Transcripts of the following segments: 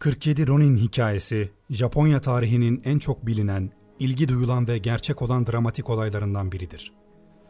47 Ronin hikayesi, Japonya tarihinin en çok bilinen, ilgi duyulan ve gerçek olan dramatik olaylarından biridir.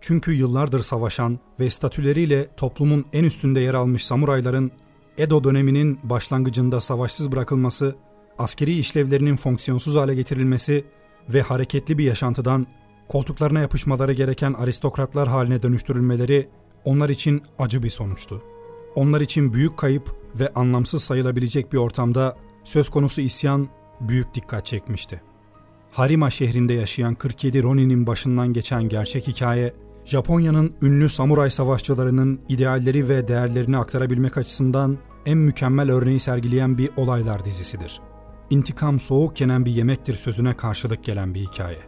Çünkü yıllardır savaşan ve statüleriyle toplumun en üstünde yer almış samurayların Edo döneminin başlangıcında savaşsız bırakılması, askeri işlevlerinin fonksiyonsuz hale getirilmesi ve hareketli bir yaşantıdan koltuklarına yapışmaları gereken aristokratlar haline dönüştürülmeleri onlar için acı bir sonuçtu. Onlar için büyük kayıp ve anlamsız sayılabilecek bir ortamda söz konusu isyan büyük dikkat çekmişti. Harima şehrinde yaşayan 47 Ronin'in başından geçen gerçek hikaye, Japonya'nın ünlü samuray savaşçılarının idealleri ve değerlerini aktarabilmek açısından en mükemmel örneği sergileyen bir olaylar dizisidir. İntikam soğuk yenen bir yemektir sözüne karşılık gelen bir hikaye.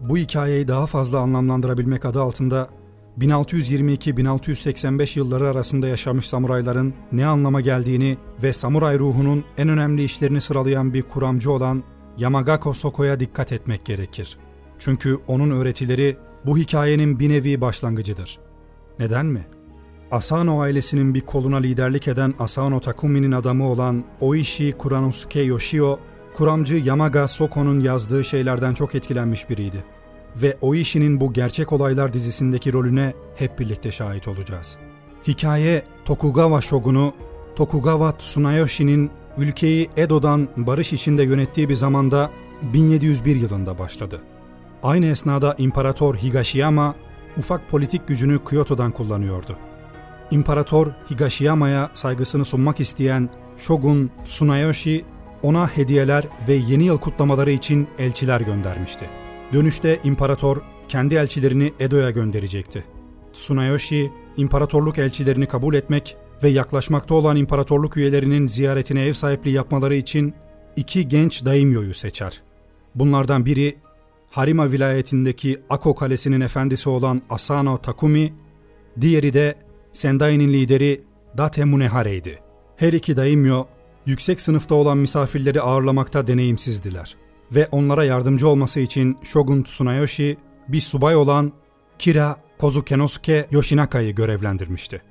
Bu hikayeyi daha fazla anlamlandırabilmek adı altında 1622-1685 yılları arasında yaşamış samurayların ne anlama geldiğini ve samuray ruhunun en önemli işlerini sıralayan bir kuramcı olan Yamagako Soko'ya dikkat etmek gerekir. Çünkü onun öğretileri bu hikayenin bir nevi başlangıcıdır. Neden mi? Asano ailesinin bir koluna liderlik eden Asano Takumi'nin adamı olan Oishi Kuranosuke Yoshio, kuramcı Yamaga Soko'nun yazdığı şeylerden çok etkilenmiş biriydi ve o işinin bu gerçek olaylar dizisindeki rolüne hep birlikte şahit olacağız. Hikaye Tokugawa şogunu Tokugawa Tsunayoshi'nin ülkeyi Edo'dan barış içinde yönettiği bir zamanda 1701 yılında başladı. Aynı esnada İmparator Higashiyama ufak politik gücünü Kyoto'dan kullanıyordu. İmparator Higashiyama'ya saygısını sunmak isteyen Shogun Tsunayoshi ona hediyeler ve yeni yıl kutlamaları için elçiler göndermişti. Dönüşte imparator kendi elçilerini Edo'ya gönderecekti. Tsunayoshi, imparatorluk elçilerini kabul etmek ve yaklaşmakta olan imparatorluk üyelerinin ziyaretine ev sahipliği yapmaları için iki genç daimyoyu seçer. Bunlardan biri Harima vilayetindeki Ako Kalesi'nin efendisi olan Asano Takumi, diğeri de Sendai'nin lideri Date Munehare'ydi. Her iki daimyo, yüksek sınıfta olan misafirleri ağırlamakta deneyimsizdiler ve onlara yardımcı olması için Shogun Tsunayoshi bir subay olan Kira Kozukenosuke Yoshinaka'yı görevlendirmişti.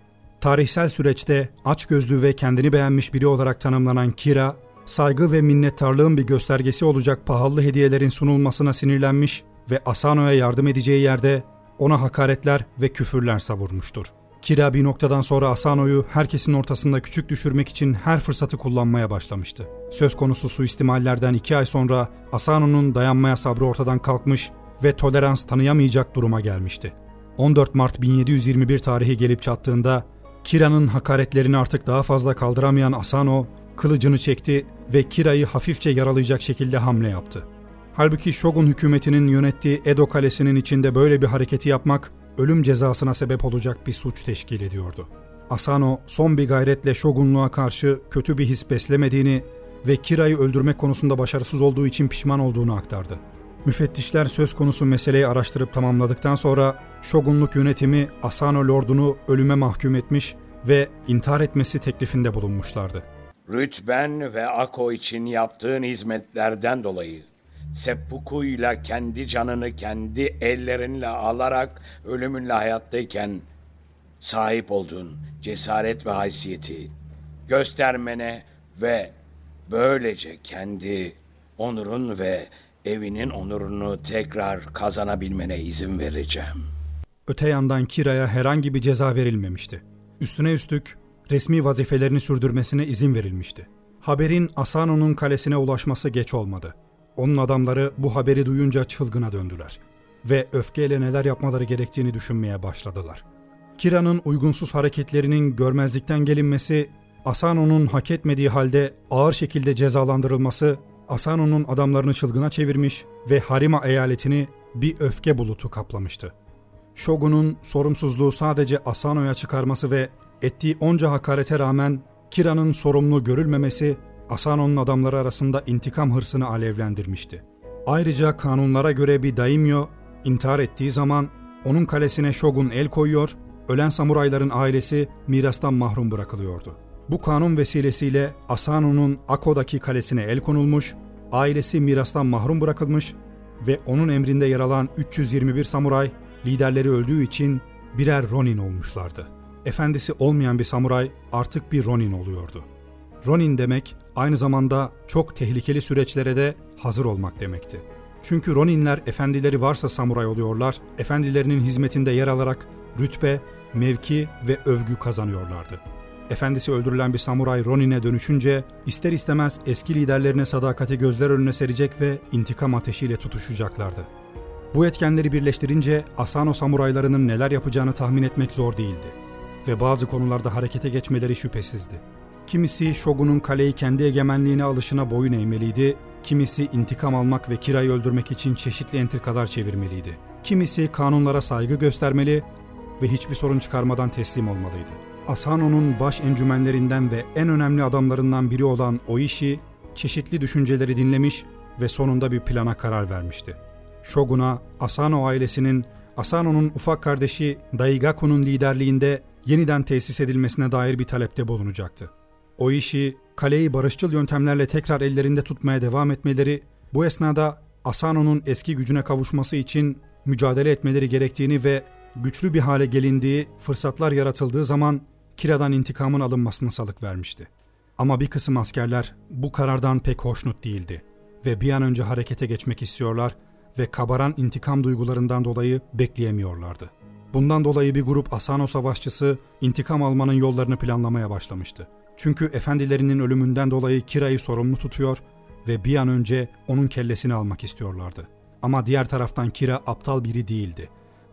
Tarihsel süreçte açgözlü ve kendini beğenmiş biri olarak tanımlanan Kira, saygı ve minnettarlığın bir göstergesi olacak pahalı hediyelerin sunulmasına sinirlenmiş ve Asano'ya yardım edeceği yerde ona hakaretler ve küfürler savurmuştur. Kira bir noktadan sonra Asano'yu herkesin ortasında küçük düşürmek için her fırsatı kullanmaya başlamıştı. Söz konusu suistimallerden iki ay sonra Asano'nun dayanmaya sabrı ortadan kalkmış ve tolerans tanıyamayacak duruma gelmişti. 14 Mart 1721 tarihi gelip çattığında Kira'nın hakaretlerini artık daha fazla kaldıramayan Asano kılıcını çekti ve Kira'yı hafifçe yaralayacak şekilde hamle yaptı. Halbuki Shogun hükümetinin yönettiği Edo kalesinin içinde böyle bir hareketi yapmak ölüm cezasına sebep olacak bir suç teşkil ediyordu. Asano son bir gayretle şogunluğa karşı kötü bir his beslemediğini ve Kira'yı öldürmek konusunda başarısız olduğu için pişman olduğunu aktardı. Müfettişler söz konusu meseleyi araştırıp tamamladıktan sonra şogunluk yönetimi Asano lordunu ölüme mahkum etmiş ve intihar etmesi teklifinde bulunmuşlardı. Rütben ve Ako için yaptığın hizmetlerden dolayı seppuku'yla kendi canını kendi ellerinle alarak ölümünle hayattayken sahip olduğun cesaret ve haysiyeti göstermene ve böylece kendi onurun ve evinin onurunu tekrar kazanabilmene izin vereceğim. Öte yandan Kira'ya herhangi bir ceza verilmemişti. Üstüne üstlük resmi vazifelerini sürdürmesine izin verilmişti. Haberin Asano'nun kalesine ulaşması geç olmadı. Onun adamları bu haberi duyunca çılgına döndüler ve öfkeyle neler yapmaları gerektiğini düşünmeye başladılar. Kira'nın uygunsuz hareketlerinin görmezlikten gelinmesi, Asano'nun hak etmediği halde ağır şekilde cezalandırılması, Asano'nun adamlarını çılgına çevirmiş ve Harima eyaletini bir öfke bulutu kaplamıştı. Shogun'un sorumsuzluğu sadece Asano'ya çıkarması ve ettiği onca hakarete rağmen Kira'nın sorumlu görülmemesi Asano'nun adamları arasında intikam hırsını alevlendirmişti. Ayrıca kanunlara göre bir daimyo intihar ettiği zaman onun kalesine Shogun el koyuyor, ölen samurayların ailesi mirastan mahrum bırakılıyordu. Bu kanun vesilesiyle Asano'nun Ako'daki kalesine el konulmuş, ailesi mirastan mahrum bırakılmış ve onun emrinde yer alan 321 samuray liderleri öldüğü için birer Ronin olmuşlardı. Efendisi olmayan bir samuray artık bir Ronin oluyordu. Ronin demek aynı zamanda çok tehlikeli süreçlere de hazır olmak demekti. Çünkü Roninler efendileri varsa samuray oluyorlar, efendilerinin hizmetinde yer alarak rütbe, mevki ve övgü kazanıyorlardı. Efendisi öldürülen bir samuray Ronin'e dönüşünce ister istemez eski liderlerine sadakati gözler önüne serecek ve intikam ateşiyle tutuşacaklardı. Bu etkenleri birleştirince Asano samuraylarının neler yapacağını tahmin etmek zor değildi ve bazı konularda harekete geçmeleri şüphesizdi. Kimisi Shogun'un kaleyi kendi egemenliğine alışına boyun eğmeliydi, kimisi intikam almak ve Kira'yı öldürmek için çeşitli entrikalar çevirmeliydi. Kimisi kanunlara saygı göstermeli ve hiçbir sorun çıkarmadan teslim olmalıydı. Asano'nun baş encümenlerinden ve en önemli adamlarından biri olan Oishi, çeşitli düşünceleri dinlemiş ve sonunda bir plana karar vermişti. Shogun'a Asano ailesinin Asano'nun ufak kardeşi Daigaku'nun liderliğinde yeniden tesis edilmesine dair bir talepte bulunacaktı. O işi kaleyi barışçıl yöntemlerle tekrar ellerinde tutmaya devam etmeleri, bu esnada Asano'nun eski gücüne kavuşması için mücadele etmeleri gerektiğini ve güçlü bir hale gelindiği, fırsatlar yaratıldığı zaman Kira'dan intikamın alınmasını salık vermişti. Ama bir kısım askerler bu karardan pek hoşnut değildi ve bir an önce harekete geçmek istiyorlar ve kabaran intikam duygularından dolayı bekleyemiyorlardı. Bundan dolayı bir grup Asano savaşçısı intikam almanın yollarını planlamaya başlamıştı. Çünkü efendilerinin ölümünden dolayı Kira'yı sorumlu tutuyor ve bir an önce onun kellesini almak istiyorlardı. Ama diğer taraftan Kira aptal biri değildi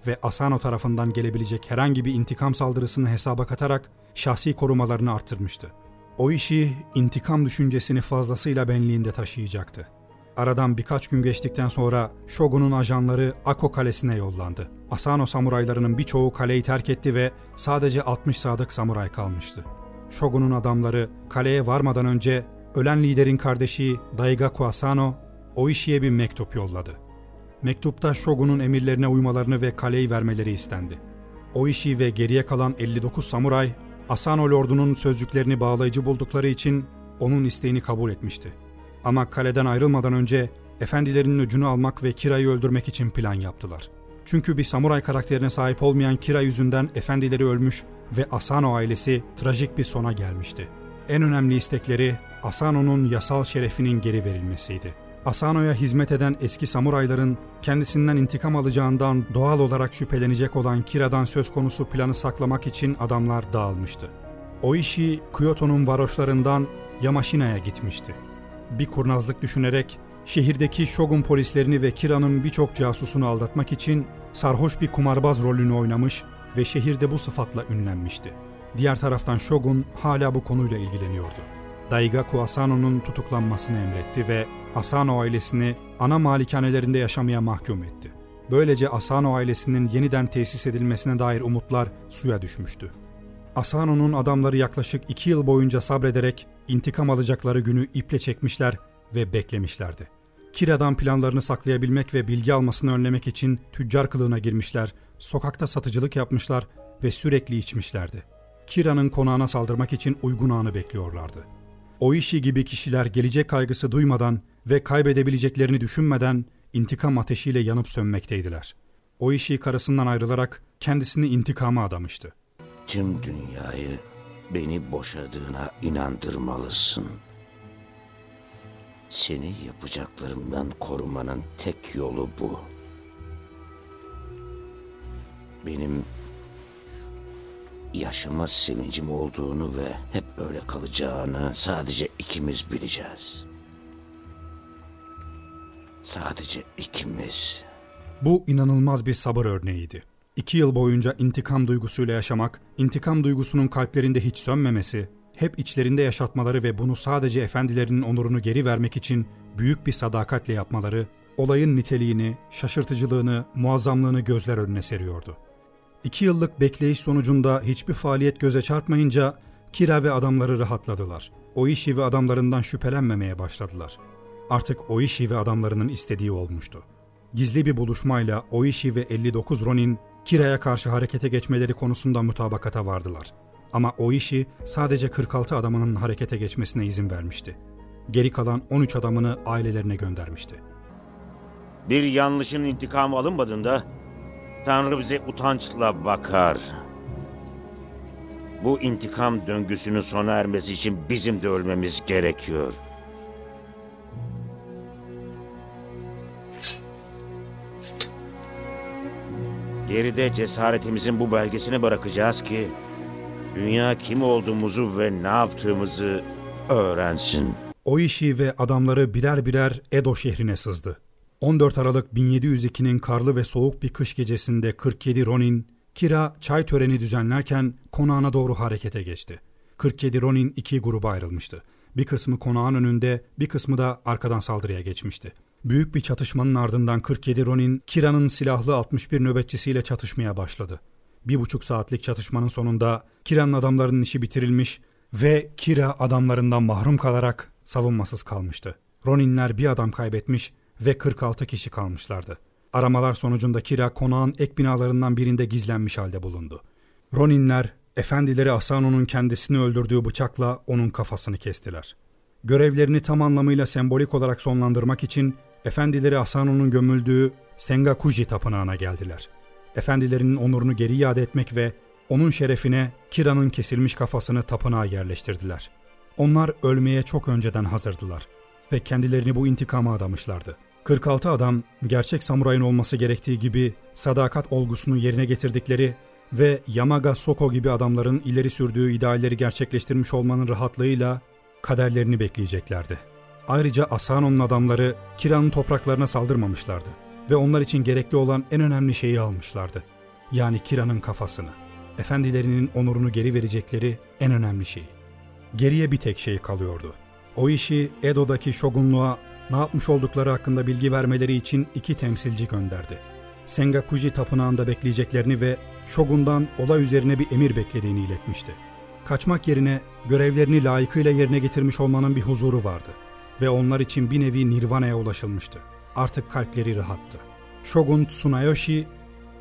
ve Asano tarafından gelebilecek herhangi bir intikam saldırısını hesaba katarak şahsi korumalarını arttırmıştı. O işi intikam düşüncesini fazlasıyla benliğinde taşıyacaktı. Aradan birkaç gün geçtikten sonra Shogun'un ajanları Ako Kalesi'ne yollandı. Asano samuraylarının birçoğu kaleyi terk etti ve sadece 60 sadık samuray kalmıştı. Shogun'un adamları kaleye varmadan önce ölen liderin kardeşi Daigaku Asano Oishi'ye bir mektup yolladı. Mektupta Shogun'un emirlerine uymalarını ve kaleyi vermeleri istendi. Oishi ve geriye kalan 59 samuray Asano lordunun sözcüklerini bağlayıcı buldukları için onun isteğini kabul etmişti. Ama kaleden ayrılmadan önce efendilerinin öcünü almak ve Kira'yı öldürmek için plan yaptılar. Çünkü bir samuray karakterine sahip olmayan Kira yüzünden efendileri ölmüş ve Asano ailesi trajik bir sona gelmişti. En önemli istekleri Asano'nun yasal şerefinin geri verilmesiydi. Asano'ya hizmet eden eski samurayların kendisinden intikam alacağından doğal olarak şüphelenecek olan Kira'dan söz konusu planı saklamak için adamlar dağılmıştı. O işi Kyoto'nun varoşlarından Yamashina'ya gitmişti. Bir kurnazlık düşünerek şehirdeki Shogun polislerini ve Kira'nın birçok casusunu aldatmak için sarhoş bir kumarbaz rolünü oynamış ve şehirde bu sıfatla ünlenmişti. Diğer taraftan Shogun hala bu konuyla ilgileniyordu. Daigaku Asano'nun tutuklanmasını emretti ve Asano ailesini ana malikanelerinde yaşamaya mahkum etti. Böylece Asano ailesinin yeniden tesis edilmesine dair umutlar suya düşmüştü. Asano'nun adamları yaklaşık iki yıl boyunca sabrederek intikam alacakları günü iple çekmişler ve beklemişlerdi. Kira'dan planlarını saklayabilmek ve bilgi almasını önlemek için tüccar kılığına girmişler, sokakta satıcılık yapmışlar ve sürekli içmişlerdi. Kira'nın konağına saldırmak için uygun anı bekliyorlardı. O işi gibi kişiler gelecek kaygısı duymadan ve kaybedebileceklerini düşünmeden intikam ateşiyle yanıp sönmekteydiler. O işi karısından ayrılarak kendisini intikama adamıştı. Tüm dünyayı beni boşadığına inandırmalısın. Seni yapacaklarımdan korumanın tek yolu bu. Benim yaşama sevincim olduğunu ve hep öyle kalacağını sadece ikimiz bileceğiz. Sadece ikimiz. Bu inanılmaz bir sabır örneğiydi. İki yıl boyunca intikam duygusuyla yaşamak, intikam duygusunun kalplerinde hiç sönmemesi, hep içlerinde yaşatmaları ve bunu sadece efendilerinin onurunu geri vermek için büyük bir sadakatle yapmaları, olayın niteliğini, şaşırtıcılığını, muazzamlığını gözler önüne seriyordu. İki yıllık bekleyiş sonucunda hiçbir faaliyet göze çarpmayınca Kira ve adamları rahatladılar. Oishi ve adamlarından şüphelenmemeye başladılar. Artık Oishi ve adamlarının istediği olmuştu. Gizli bir buluşmayla Oishi ve 59 Ronin Kira'ya karşı harekete geçmeleri konusunda mutabakata vardılar. Ama Oishi sadece 46 adamının harekete geçmesine izin vermişti. Geri kalan 13 adamını ailelerine göndermişti. Bir yanlışın intikamı alınmadığında Tanrı bize utançla bakar. Bu intikam döngüsünün sona ermesi için bizim de ölmemiz gerekiyor. Geride cesaretimizin bu belgesini bırakacağız ki dünya kim olduğumuzu ve ne yaptığımızı öğrensin. O işi ve adamları birer birer Edo şehrine sızdı. 14 Aralık 1702'nin karlı ve soğuk bir kış gecesinde 47 Ronin, Kira çay töreni düzenlerken konağına doğru harekete geçti. 47 Ronin iki gruba ayrılmıştı. Bir kısmı konağın önünde, bir kısmı da arkadan saldırıya geçmişti. Büyük bir çatışmanın ardından 47 Ronin, Kira'nın silahlı 61 nöbetçisiyle çatışmaya başladı. Bir buçuk saatlik çatışmanın sonunda Kira'nın adamlarının işi bitirilmiş ve Kira adamlarından mahrum kalarak savunmasız kalmıştı. Roninler bir adam kaybetmiş ve 46 kişi kalmışlardı. Aramalar sonucunda Kira konağın ek binalarından birinde gizlenmiş halde bulundu. Roninler, efendileri Asano'nun kendisini öldürdüğü bıçakla onun kafasını kestiler. Görevlerini tam anlamıyla sembolik olarak sonlandırmak için efendileri Asano'nun gömüldüğü Sengakuji tapınağına geldiler. Efendilerinin onurunu geri iade etmek ve onun şerefine Kira'nın kesilmiş kafasını tapınağa yerleştirdiler. Onlar ölmeye çok önceden hazırdılar ve kendilerini bu intikama adamışlardı. 46 adam gerçek samurayın olması gerektiği gibi sadakat olgusunu yerine getirdikleri ve Yamaga Soko gibi adamların ileri sürdüğü idealleri gerçekleştirmiş olmanın rahatlığıyla kaderlerini bekleyeceklerdi. Ayrıca Asano'nun adamları Kira'nın topraklarına saldırmamışlardı ve onlar için gerekli olan en önemli şeyi almışlardı. Yani Kira'nın kafasını. Efendilerinin onurunu geri verecekleri en önemli şey. Geriye bir tek şey kalıyordu. O işi Edo'daki şogunluğa ne yapmış oldukları hakkında bilgi vermeleri için iki temsilci gönderdi. Sengakuji tapınağında bekleyeceklerini ve Shogun'dan olay üzerine bir emir beklediğini iletmişti. Kaçmak yerine görevlerini layıkıyla yerine getirmiş olmanın bir huzuru vardı ve onlar için bir nevi nirvana'ya ulaşılmıştı. Artık kalpleri rahattı. Shogun Tsunayoshi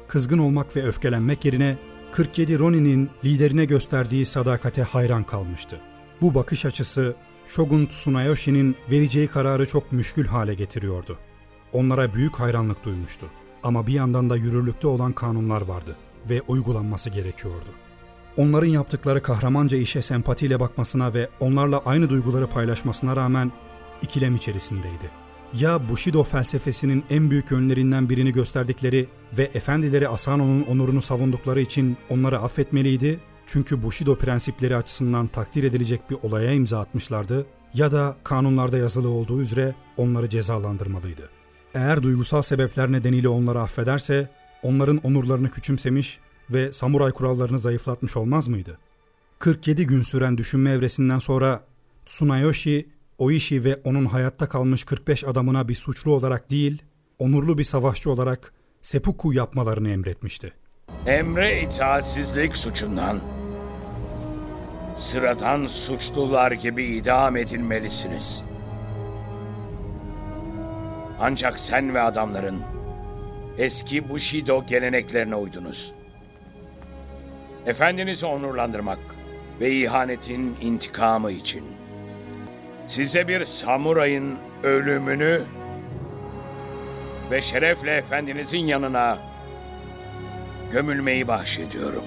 kızgın olmak ve öfkelenmek yerine 47 Ronin'in liderine gösterdiği sadakate hayran kalmıştı. Bu bakış açısı Shogun Tsunayoshi'nin vereceği kararı çok müşkül hale getiriyordu. Onlara büyük hayranlık duymuştu. Ama bir yandan da yürürlükte olan kanunlar vardı ve uygulanması gerekiyordu. Onların yaptıkları kahramanca işe sempatiyle bakmasına ve onlarla aynı duyguları paylaşmasına rağmen ikilem içerisindeydi. Ya Bushido felsefesinin en büyük yönlerinden birini gösterdikleri ve efendileri Asano'nun onurunu savundukları için onları affetmeliydi çünkü Bushido prensipleri açısından takdir edilecek bir olaya imza atmışlardı ya da kanunlarda yazılı olduğu üzere onları cezalandırmalıydı. Eğer duygusal sebepler nedeniyle onları affederse onların onurlarını küçümsemiş ve samuray kurallarını zayıflatmış olmaz mıydı? 47 gün süren düşünme evresinden sonra Tsunayoshi, Oishi ve onun hayatta kalmış 45 adamına bir suçlu olarak değil, onurlu bir savaşçı olarak seppuku yapmalarını emretmişti. Emre itaatsizlik suçundan sıradan suçlular gibi idam edilmelisiniz. Ancak sen ve adamların eski Bushido geleneklerine uydunuz. Efendinizi onurlandırmak ve ihanetin intikamı için size bir samurayın ölümünü ve şerefle efendinizin yanına gömülmeyi bahşediyorum.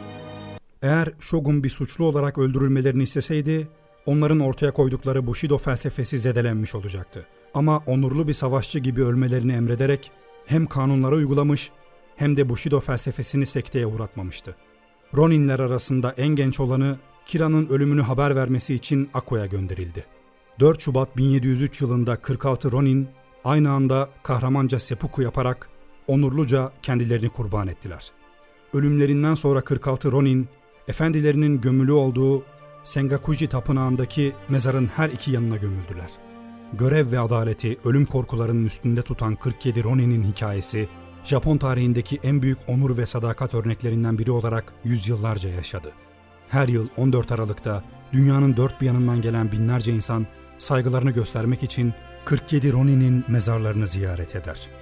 Eğer Shogun bir suçlu olarak öldürülmelerini isteseydi, onların ortaya koydukları Bushido felsefesi zedelenmiş olacaktı. Ama onurlu bir savaşçı gibi ölmelerini emrederek hem kanunları uygulamış hem de Bushido felsefesini sekteye uğratmamıştı. Roninler arasında en genç olanı Kira'nın ölümünü haber vermesi için Ako'ya gönderildi. 4 Şubat 1703 yılında 46 Ronin aynı anda kahramanca seppuku yaparak onurluca kendilerini kurban ettiler. Ölümlerinden sonra 46 Ronin efendilerinin gömülü olduğu Sengakuji tapınağındaki mezarın her iki yanına gömüldüler. Görev ve adaleti ölüm korkularının üstünde tutan 47 Ronin'in hikayesi, Japon tarihindeki en büyük onur ve sadakat örneklerinden biri olarak yüzyıllarca yaşadı. Her yıl 14 Aralık'ta dünyanın dört bir yanından gelen binlerce insan saygılarını göstermek için 47 Ronin'in mezarlarını ziyaret eder.